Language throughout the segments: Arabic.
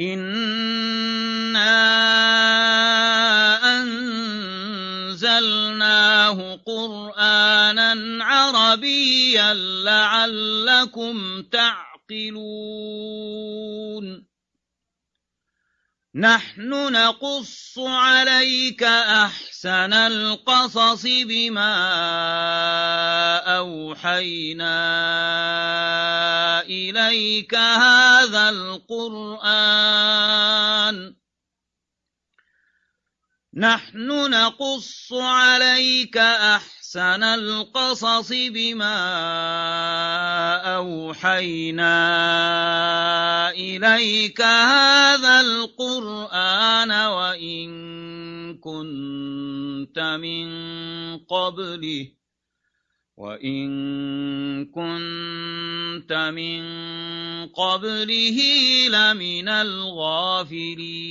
إنا أنزلناه قرآنا عربيا لعلكم تعقلون نحن نقص عليك أحسن القصص بما أوحينا إليك هذا القرآن. نحن نقص عليك أحسن القصص بما أوحينا إليك هذا القرآن وإن كنت من قبله وإن كنت من قبله لمن الغافلين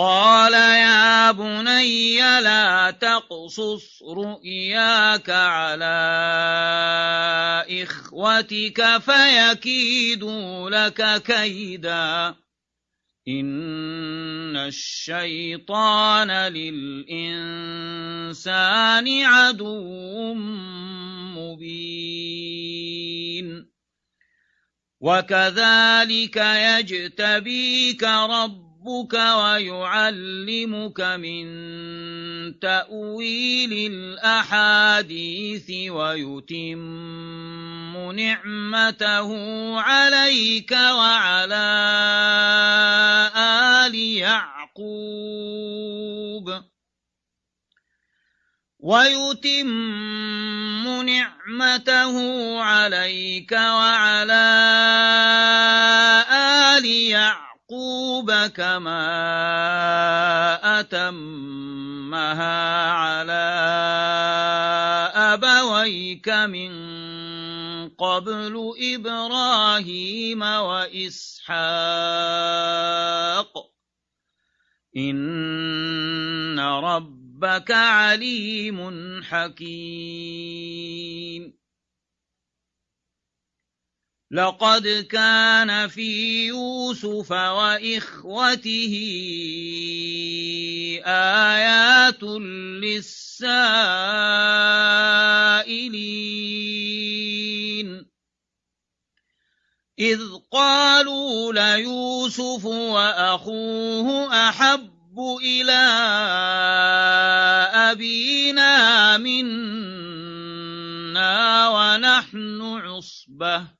قال يا بني لا تقصص رؤياك على إخوتك فيكيدوا لك كيدا. إن الشيطان للإنسان عدو مبين. وكذلك يجتبيك ربك ربك ويعلمك من تأويل الأحاديث ويتم نعمته عليك وعلى آل يعقوب ويتم نعمته عليك وعلى آل يعقوب يعقوب كما أتمها على أبويك من قبل إبراهيم وإسحاق. إن ربك عليم حكيم. لقد كان في يوسف وإخوته آيات للسائلين. إذ قالوا ليوسف وأخوه أحب إلى أبينا منا ونحن عصبة.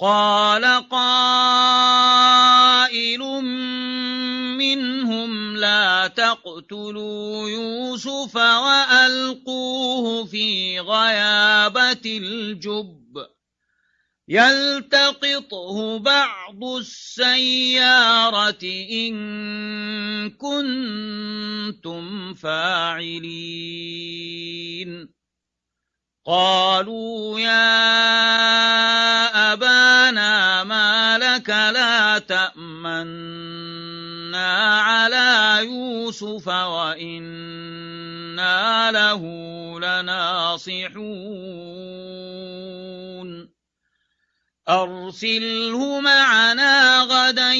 قال قائل منهم لا تقتلوا يوسف وألقوه في غيابة الجب يلتقطه بعض السيارة إن كنتم فاعلين قالوا يا تأمنا على يوسف وإنا له لناصحون أرسله معنا غدا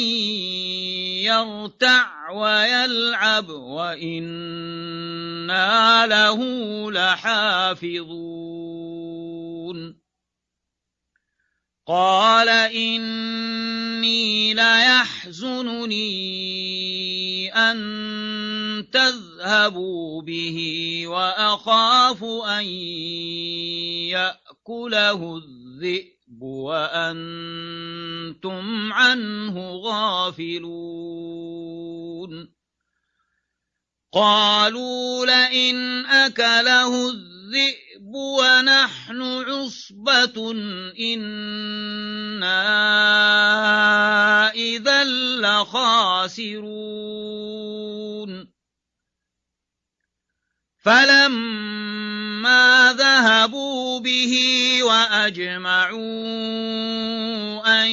يرتع ويلعب وإنا له لحافظون قال إني ليحزنني أن تذهبوا به وأخاف أن يأكله الذئب وأنتم عنه غافلون. قالوا لئن أكله الذئب ونحن عصبة إنا إذا لخاسرون. فلما ذهبوا به وأجمعوا أن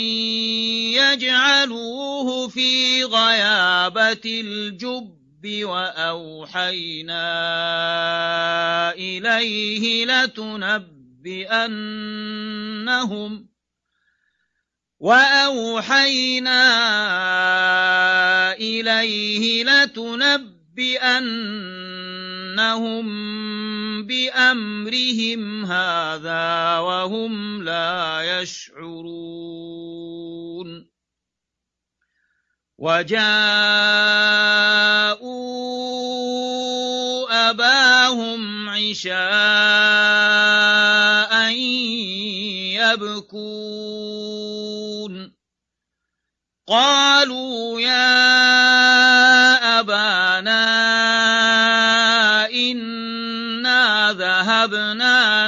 يجعلوه في غيابة الجب وأوحينا إليه لتنبئنهم وأوحينا إليه لتنبئنهم بأمرهم هذا وهم لا يشعرون وجاءوا أباهم عشاء يبكون. قالوا يا أبانا إنا ذهبنا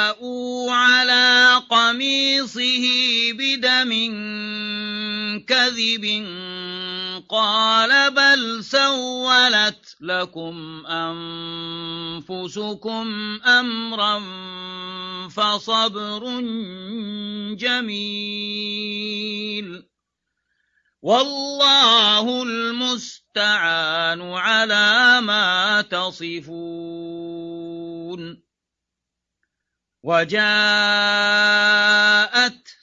قميصه بدم كذب قال بل سولت لكم أنفسكم أمرا فصبر جميل. والله المستعان على ما تصفون. وجاءت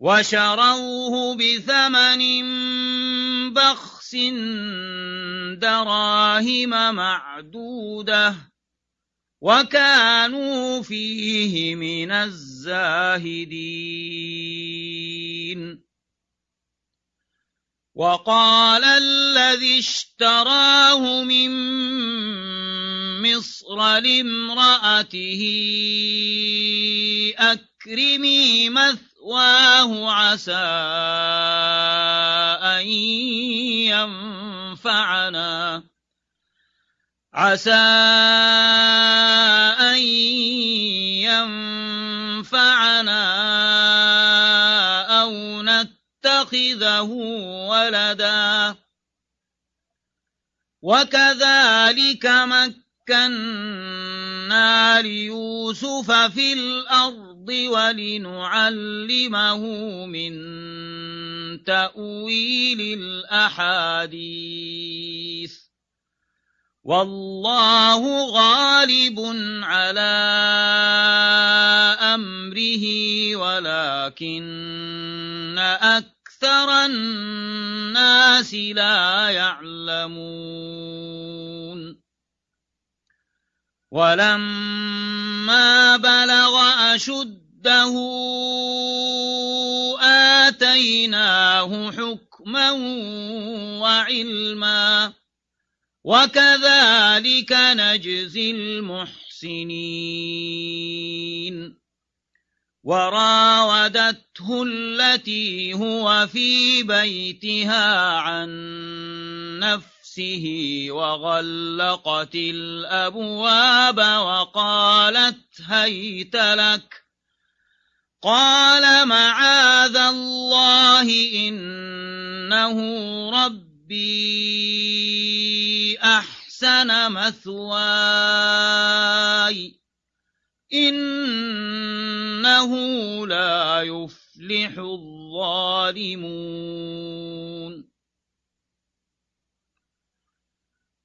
وشروه بثمن بخس دراهم معدودة وكانوا فيه من الزاهدين. وقال الذي اشتراه من مصر لامرأته أكرمي مثواه عسى أن ينفعنا. عسى أن ينفعنا أو نتخذه ولدا. وكذلك مكنا ليوسف في الأرض ولنعلمه من تأويل الأحاديث. والله غالب على أمره ولكن أكثر الناس لا يعلمون. ولما بلغ أشده آتيناه حكما وعلما وكذلك نجزي المحسنين. وراودته التي هو في بيتها عن نفسه وغلقت الأبواب وقالت هيت لك. قال معاذ الله إنه ربي أحسن مثواي. إنه لا يفلح الظالمون.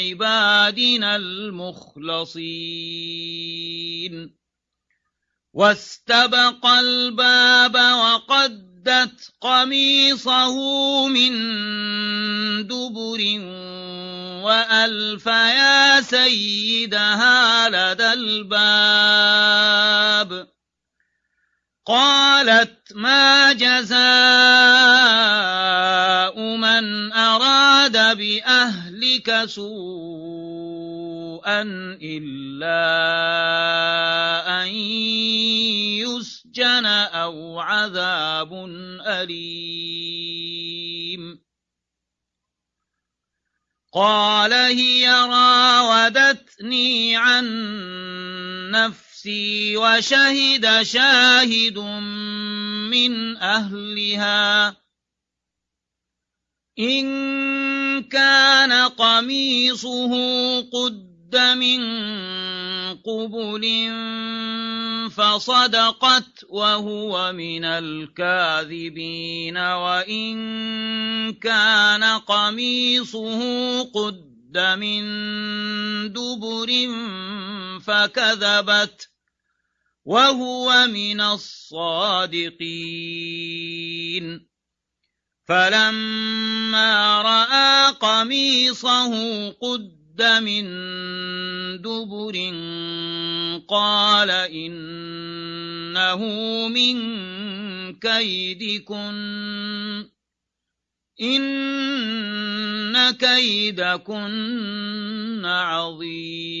عبادنا المخلصين. واستبق الباب وقدت قميصه من دبر وألف يا سيدها لدى الباب. قالت ما جزاء من أراد بأهلك سوءا إلا أن يسجن أو عذاب أليم. قال هي راودتني عن نفسي وشهد شاهد من أهلها. إن كان قميصه قد من قبل فصدقت وهو من الكاذبين وإن كان قميصه قد من دبر فكذبت وهو من الصادقين. فلما رأى قميصه قد من دبر قال إنه من كيدكن إن كيدكن عظيم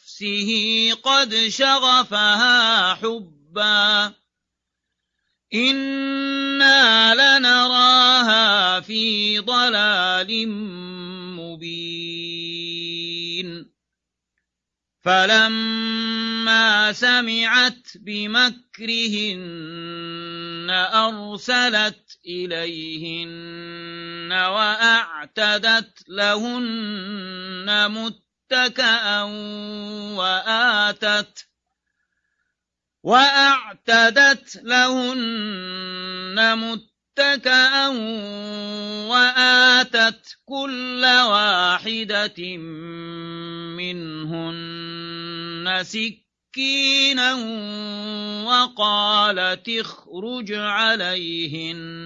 قد شغفها حبا. إنا لنراها في ضلال مبين. فلما سمعت بمكرهن أرسلت إليهن وأعتدت لهن متكأ وآتت وأعتدت لهن متكأ وآتت كل واحدة منهن سكينا وقالت اخرج عليهن.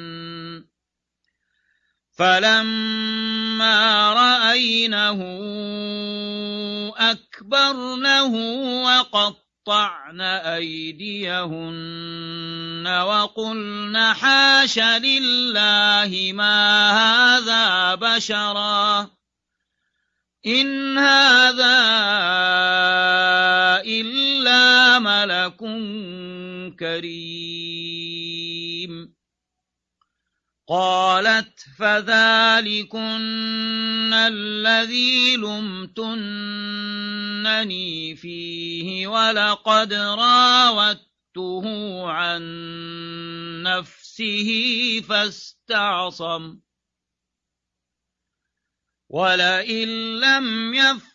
فلما رأينه أكبرنه وقط قطعن أيديهن وقلن حاش لله ما هذا بشرا. إن هذا إلا ملك كريم. قالت فذلكن الذي لمتنني فيه ولقد راودته عن نفسه فاستعصم. ولئن لم يفعل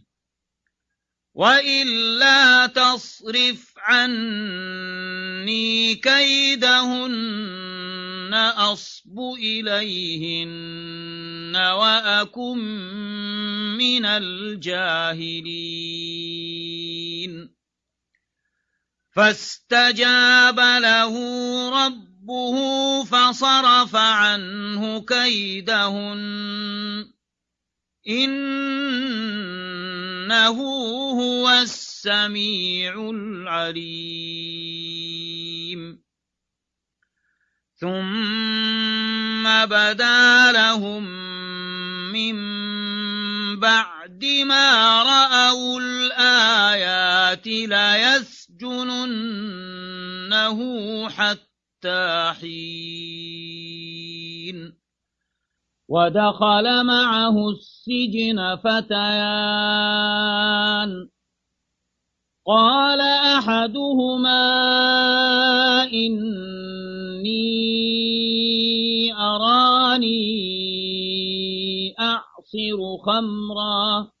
وإلا تصرف عني كيدهن أصب إليهن وأكن من الجاهلين فاستجاب له ربه فصرف عنه كيدهن إنه هو السميع العليم. ثم بدا لهم من بعد ما رأوا الآيات ليسجننه حتى حين. ودخل معه السجن فتيان. قال أحدهما إني أراني أعصر خمرا.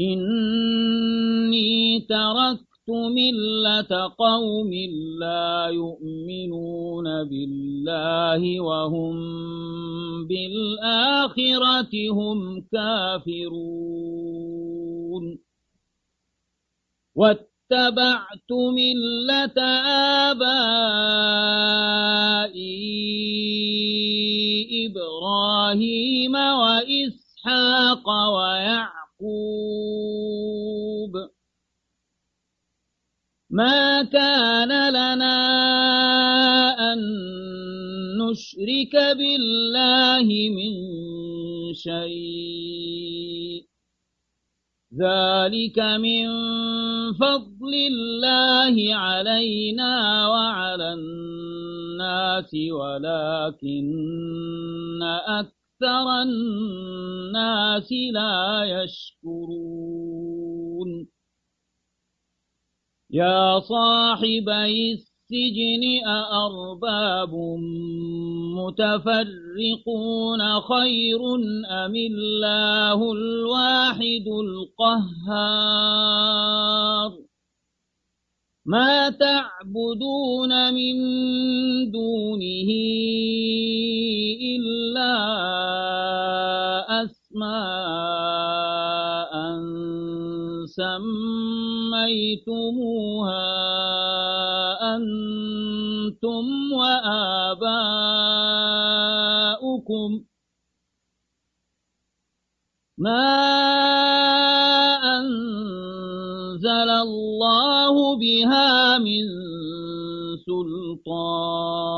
إني تركت ملة قوم لا يؤمنون بالله وهم بالآخرة هم كافرون واتبعت ملة آبائي إبراهيم وإسحاق ويعقوب ما كان لنا أن نشرك بالله من شيء. ذلك من فضل الله علينا وعلى الناس ولكن أكثر الناس لا يشكرون. يا صاحبي السجن أأرباب متفرقون خير أم الله الواحد القهار؟ ما تعبدون من دونه إلا ما أن سميتموها أنتم وآباؤكم. ما أنزل الله بها من سلطان.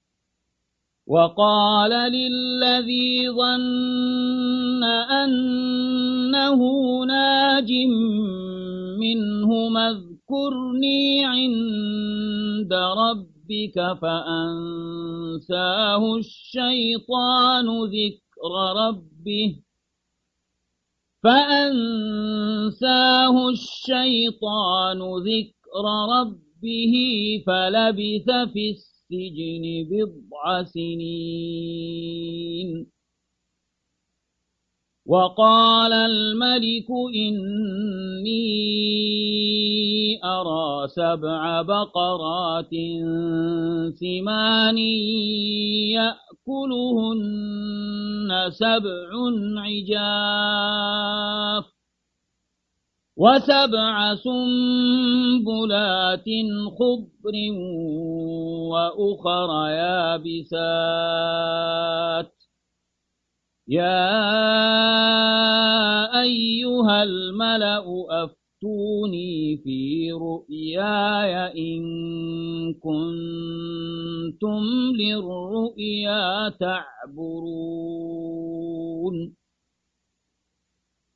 وقال للذي ظن أنه ناج منه اذكرني عند ربك فأنساه الشيطان ذكر ربه فأنساه الشيطان ذكر ربه فلبث في السجن السجن بضع سنين. وقال الملك إني أرى سبع بقرات ثمان يأكلهن سبع عجاف. وسبع سنبلات خضر وأخر يابسات. يا أيها الملأ أفتوني في رؤياي إن كنتم للرؤيا تعبرون.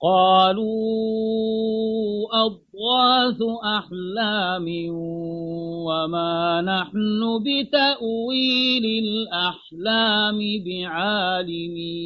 قالوا أضغاث أحلام وما نحن بتأويل الأحلام بعالمين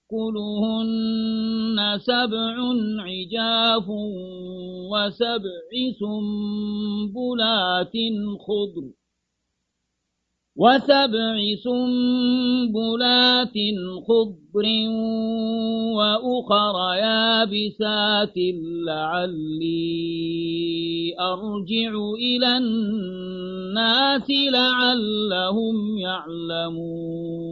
يأكلهن سبع عجاف وسبع سنبلات خضر وسبع سنبلات خضر وأخر يابسات لعلي أرجع إلى الناس لعلهم يعلمون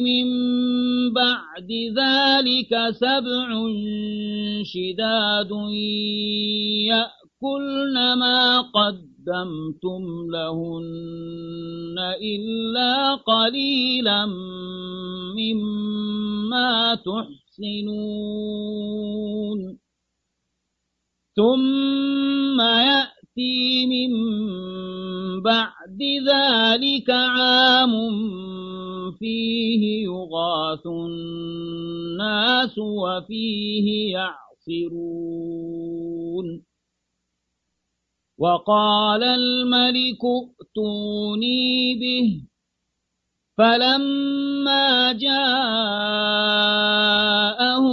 من بعد ذلك سبع شداد يأكلن ما قد قدمتم لهن إلا قليلا مما تحسنون. ثم يأتي من بعد ذلك عام فيه يغاث الناس وفيه يعصرون. وقال الملك ائتوني به. فلما جاءه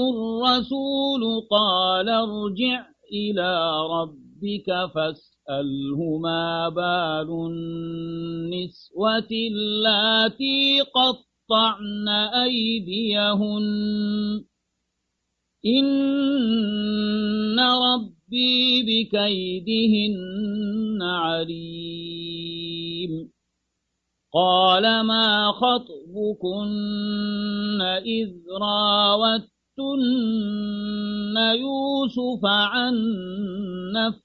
الرسول قال ارجع إلى ربك. فاسأله ما بال النسوة اللاتي قطعن أيديهن. إن ربي بكيدهن عليم. قال ما خطبكن إذ راوتن يوسف عن نفسه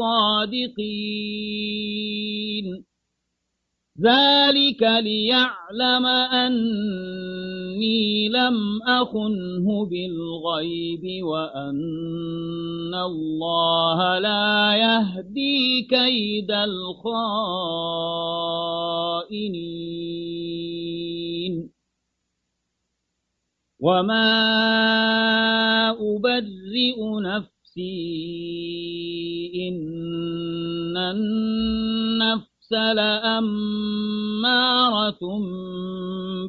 الصادقين. ذلك ليعلم أني لم أخنه بالغيب وأن الله لا يهدي كيد الخائنين. وما أبرئ نفسي إن النفس لأمارة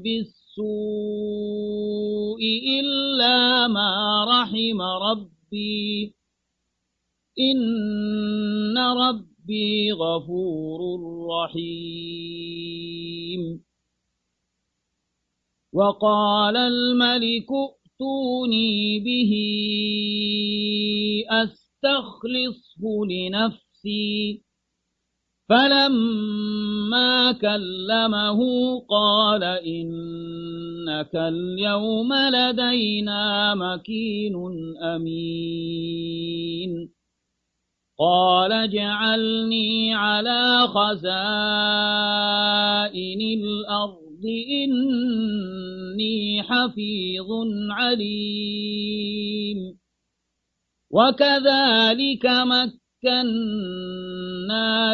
بالسوء إلا ما رحم ربي إن ربي غفور رحيم وقال الملك ائتوني به أستخلصه لنفسي فلما كلمه قال إنك اليوم لدينا مكين أمين قال اجعلني على خزائن الأرض إني حفيظ عليم. وكذلك مكنا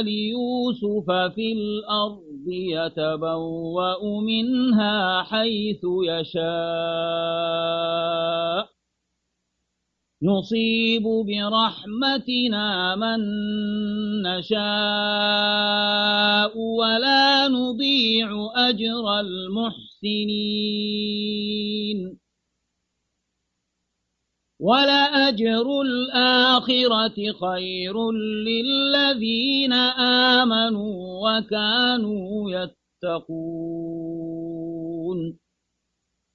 ليوسف في الأرض يتبوأ منها حيث يشاء. نصيب برحمتنا من نشاء ولا نضيع أجر المحسنين ولأجر الآخرة خير للذين آمنوا وكانوا يتقون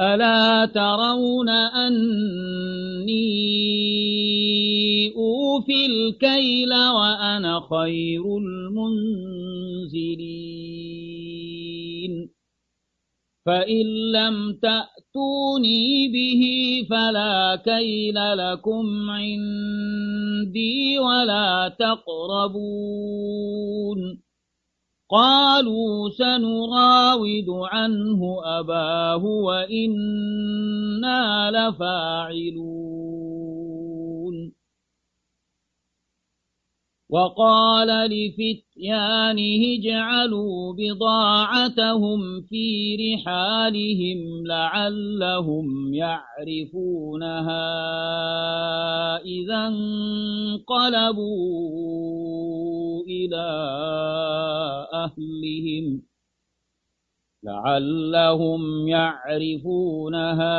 ألا ترون أني أوفي الكيل وأنا خير المنزلين فإن لم تأتوني به فلا كيل لكم عندي ولا تقربون قالوا سنراود عنه أباه وإنا لفاعلون. وقال لفتيانه اجعلوا بضاعتهم في رحالهم لعلهم يعرفونها إذا انقلبوا إلى أهلهم. لعلهم يعرفونها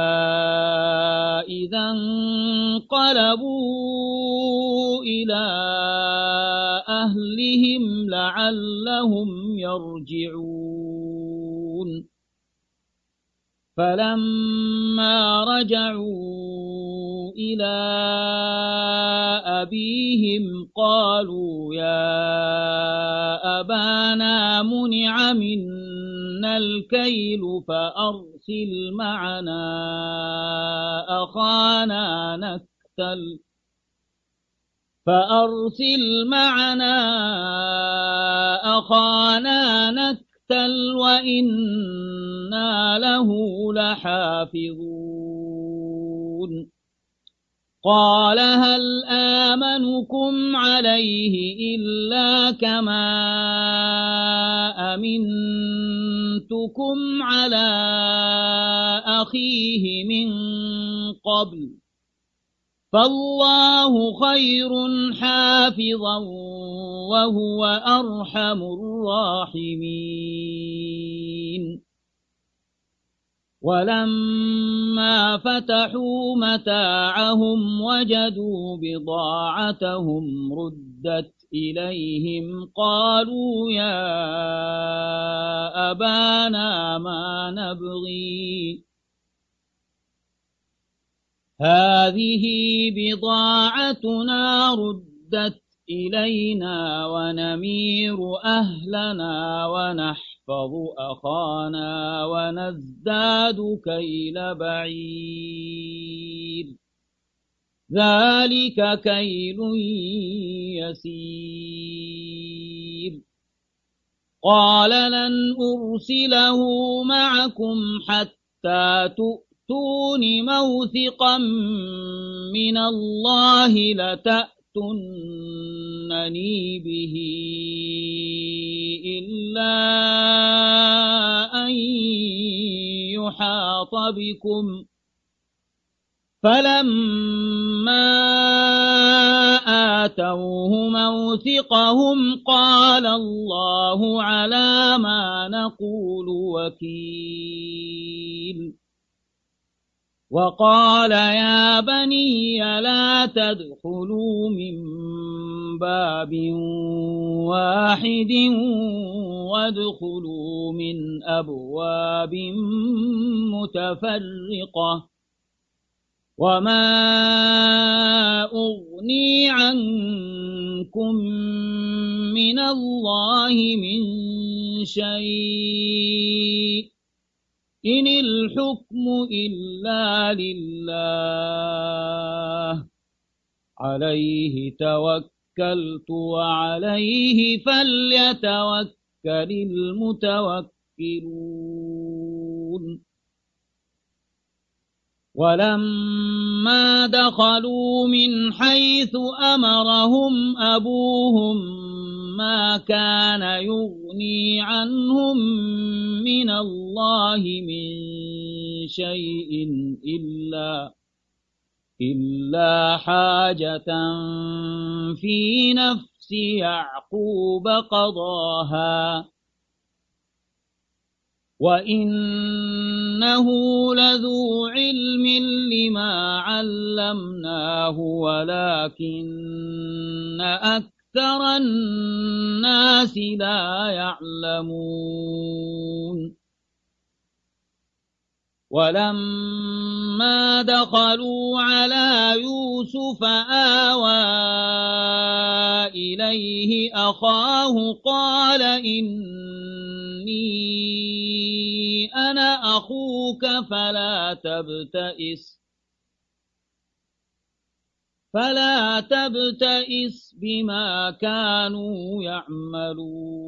إذا انقلبوا إلى أهلهم لعلهم يرجعون. فلما رجعوا إلى أبيهم قالوا يا أبانا منع منا الكيل فأرسل معنا أخانا نكتل فأرسل معنا أخانا نكتل نقتل وإنا له لحافظون قال هل آمنكم عليه إلا كما أمنتكم على أخيه من قبل فالله خير حافظا وهو أرحم الراحمين. ولما فتحوا متاعهم وجدوا بضاعتهم ردت إليهم قالوا يا أبانا ما نبغي هذه بضاعتنا ردت إلينا ونمير أهلنا ونحفظ أخانا ونزداد كيل بعير. ذلك كيل يسير. قال لن أرسله معكم حتى تؤمنوا تؤتون موثقا من الله لتأتنني به إلا أن يحاط بكم فلما آتوه موثقهم قال الله على ما نقول وكيل وقال يا بني لا تدخلوا من باب واحد وادخلوا من أبواب متفرقة. وما أغني عنكم من الله من شيء. إن الحكم إلا لله. عليه توكلت وعليه فليتوكل المتوكلون ولما دخلوا من حيث أمرهم أبوهم ما كان يغني عنهم من الله من شيء إلا إلا حاجة في نفس يعقوب قضاها وإنه لذو علم لما علمناه ولكن أكثر الناس لا يعلمون ولما دخلوا على يوسف آوى إليه أخاه قال إني أنا أخوك فلا تبتئس فلا تبتئس بما كانوا يعملون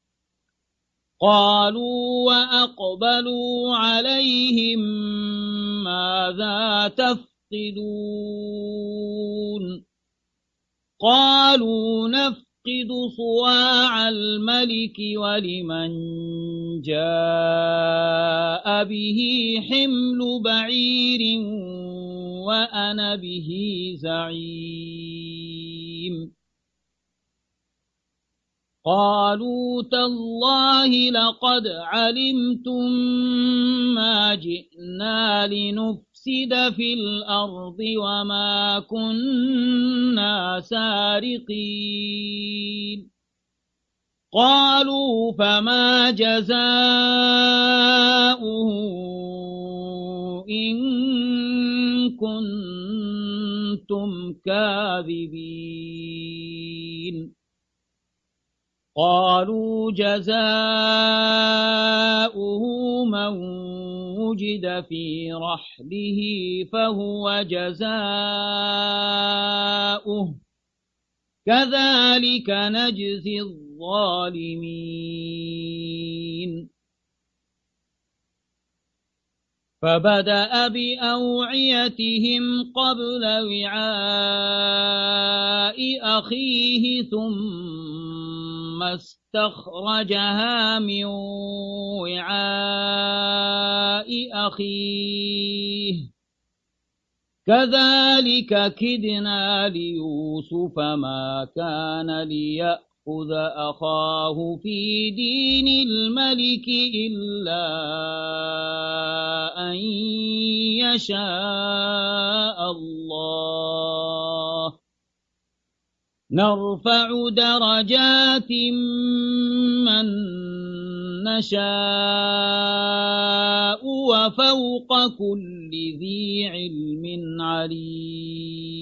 قالوا وأقبلوا عليهم ماذا تفقدون؟ قالوا نفقد صواع الملك ولمن جاء به حمل بعير وأنا به زعيم. قالوا تالله لقد علمتم ما جئنا لنفسد في الأرض وما كنا سارقين. قالوا فما جزاؤه إن كنتم كاذبين. قالوا جزاؤه من وجد في رحله فهو جزاؤه. كذلك نجزي الظالمين. فبدأ بأوعيتهم قبل وعاء أخيه ثم استخرجها من وعاء أخيه. كذلك كدنا ليوسف ما كان ليأخذ أخاه في دين الملك إلا أن يشاء الله. نرفع درجات من نشاء وفوق كل ذي علم عليم.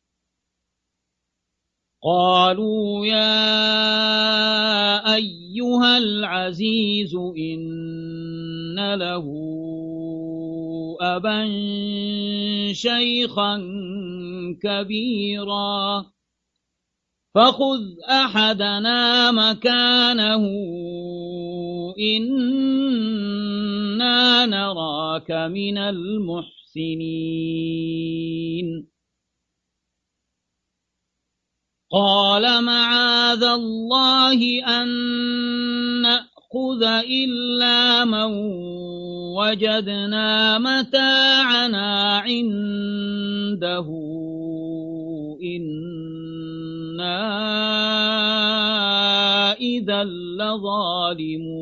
قالوا يا أيها العزيز إن له أبا شيخا كبيرا. فخذ أحدنا مكانه إنا نراك من المحسنين. قال معاذ الله أن نأخذ إلا من وجدنا متاعنا عنده. إنا إذا لظالمون.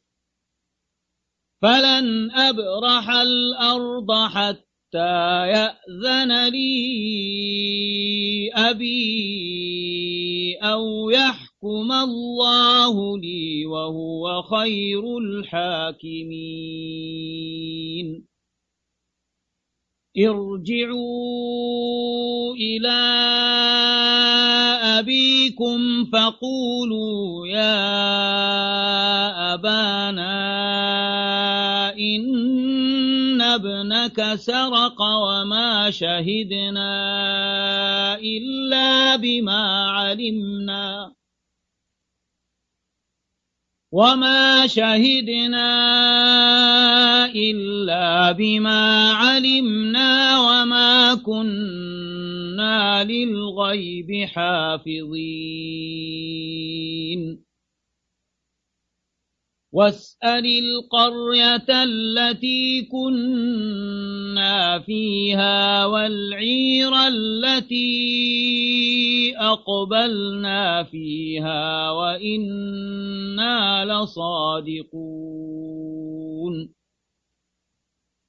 فلن أبرح الأرض حتى يأذن لي أبي أو يحكم الله لي وهو خير الحاكمين. ارجعوا إلى أبيكم فقولوا يا أبانا ابنك سرق وما شهدنا إلا بما علمنا. وما شهدنا إلا بما علمنا وما كنا للغيب حافظين. واسأل القرية التي كنا فيها والعير التي أقبلنا فيها وإنا لصادقون.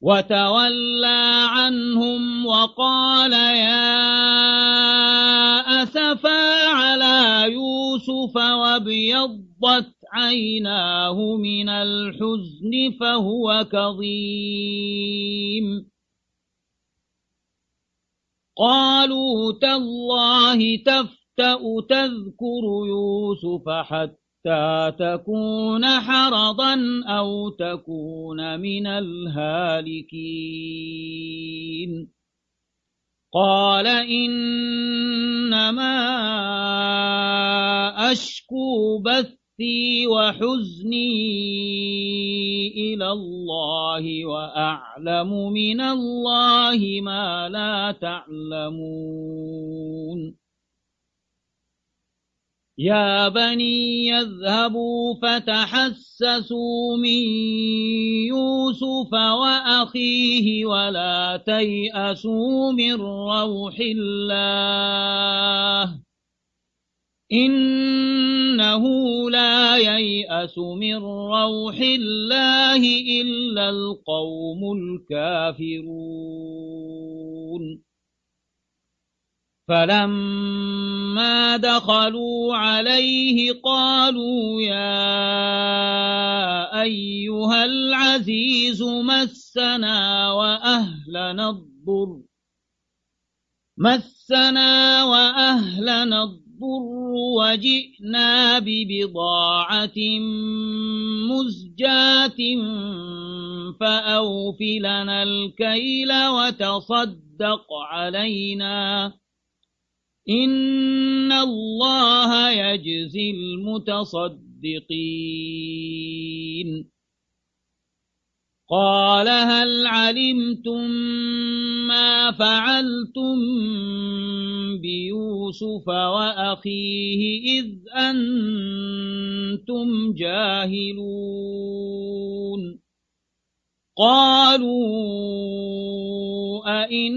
وتولى عنهم وقال يا أسفا على يوسف وابيضت عيناه من الحزن فهو كظيم. قالوا تالله تفتأ تذكر يوسف حتى تكون حرضا أو تكون من الهالكين. قال إنما أشكو بثي وحزني إلى الله وأعلم من الله ما لا تعلمون. يا بني يذهبوا فتحسسوا من يوسف وأخيه ولا تيأسوا من روح الله إنه لا ييأس من روح الله إلا القوم الكافرون فلما دخلوا عليه قالوا يا أيها العزيز مسنا وأهلنا الضر مسنا وأهلنا الضر وجئنا ببضاعة مزجاة فأوفلنا الكيل وتصدق علينا إن الله يجزي المتصدقين قال هل علمتم ما فعلتم بيوسف وأخيه إذ أنتم جاهلون قالوا أئن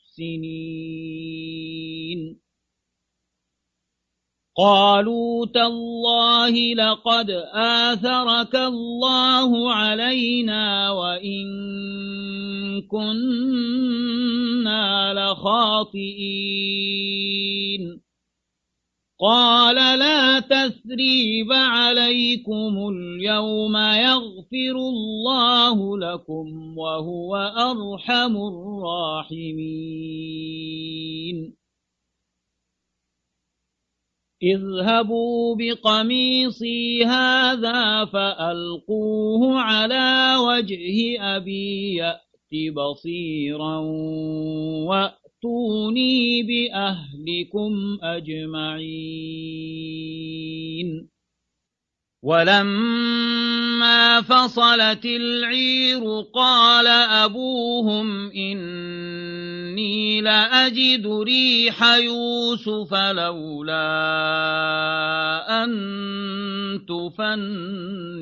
المحسنين. قالوا تالله لقد آثرك الله علينا وإن كنا لخاطئين. قال لا تثريب عليكم اليوم يغفر الله لكم وهو أرحم الراحمين. اذهبوا بقميصي هذا فألقوه على وجه أبي يأت بصيرا وأ ائتوني بأهلكم أجمعين. ولما فصلت العير قال أبوهم إني لأجد ريح يوسف لولا أن تفندون.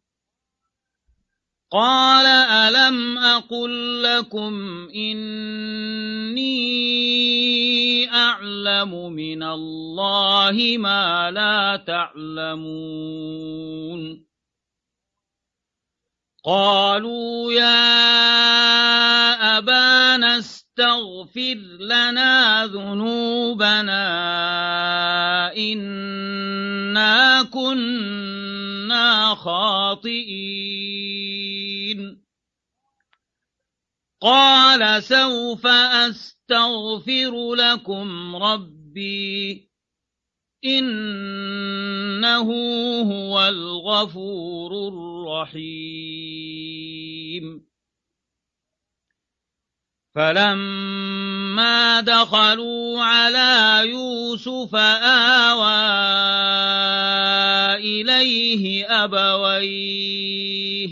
قال ألم أقل لكم إني أعلم من الله ما لا تعلمون قالوا يا أبانا استغفر لنا ذنوبنا إنا كنا خاطئين. قال سوف أستغفر لكم ربي إنه هو الغفور الرحيم. فلما دخلوا على يوسف آوى إليه أبويه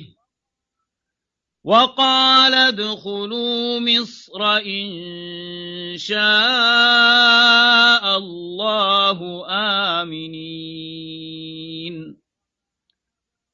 وقال ادخلوا مصر إن شاء الله آمنين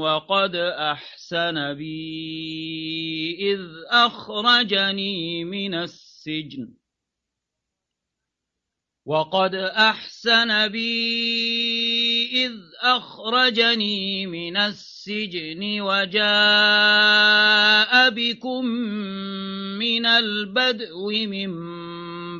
وقد أحسن بي إذ أخرجني من السجن. وقد أحسن بي إذ أخرجني من السجن وجاء بكم من البدو من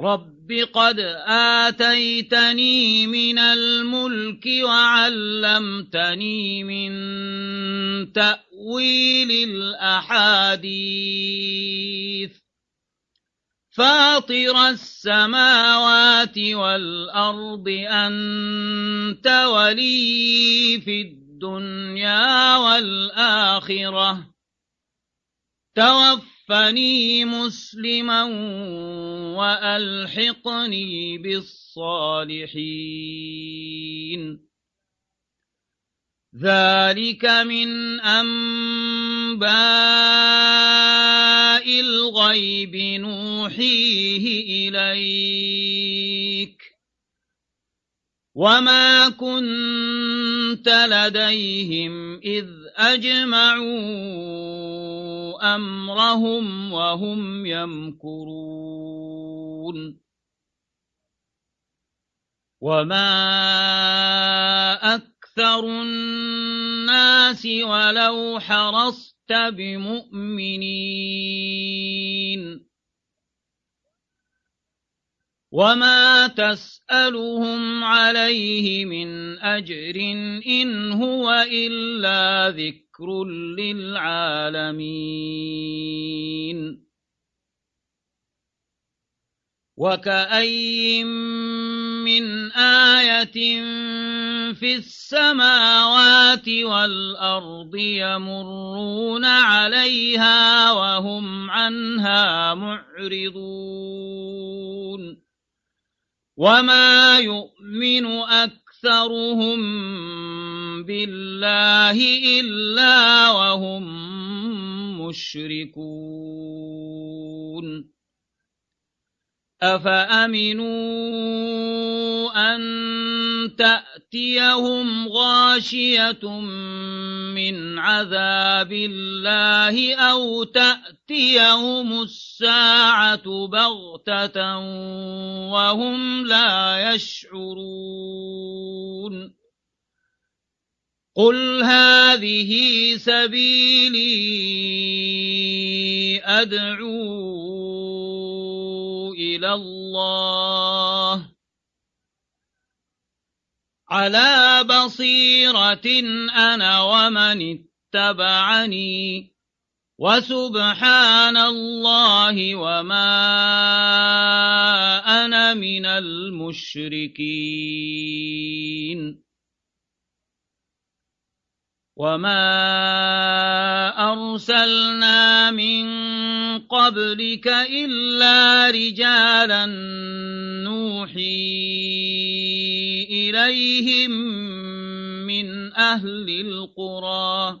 رب قد آتيتني من الملك وعلمتني من تأويل الأحاديث فاطر السماوات والأرض أنت ولي في الدنيا والآخرة توفني مسلما وألحقني بالصالحين. ذلك من أنباء الغيب نوحيه إليك. وما كنت لديهم إذ أجمعوا أمرهم وهم يمكرون وما أكثر الناس ولو حرصت بمؤمنين وما تسألهم عليه من أجر إن هو إلا ذكر للعالمين وكأي من آية في السماوات والأرض يمرون عليها وهم عنها معرضون وما يؤمن أكثرهم بالله إلا وهم مشركون أفأمنوا أن تأتيهم غاشية من عذاب الله أو تأتيهم الساعة بغتة وهم لا يشعرون. قل هذه سبيلي أدعو إلى الله. على بصيرة أنا ومن اتبعني. وسبحان الله وما أنا من المشركين. وما أرسلنا من قبلك إلا رجالا نوحي إليهم من أهل القرى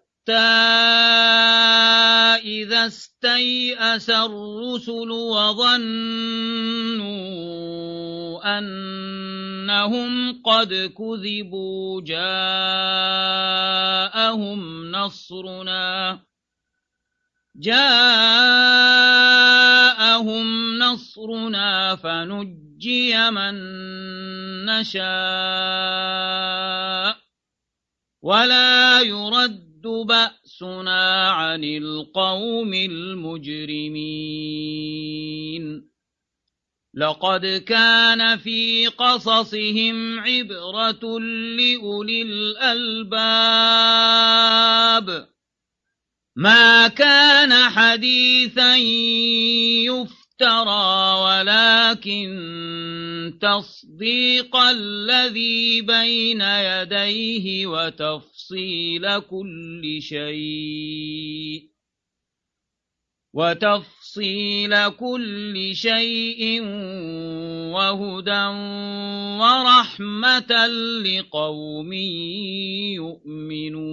إذا استيأس الرسل وظنوا أنهم قد كذبوا جاءهم نصرنا جاءهم نصرنا فنجي من نشاء ولا يرد يرد بأسنا عن القوم المجرمين لقد كان في قصصهم عبرة لأولي الألباب ما كان حديثا يفترى ولكن تصديق الذي بين يديه وتفصيل كل شيء. وتفصيل كل شيء وهدى ورحمة لقوم يؤمنون.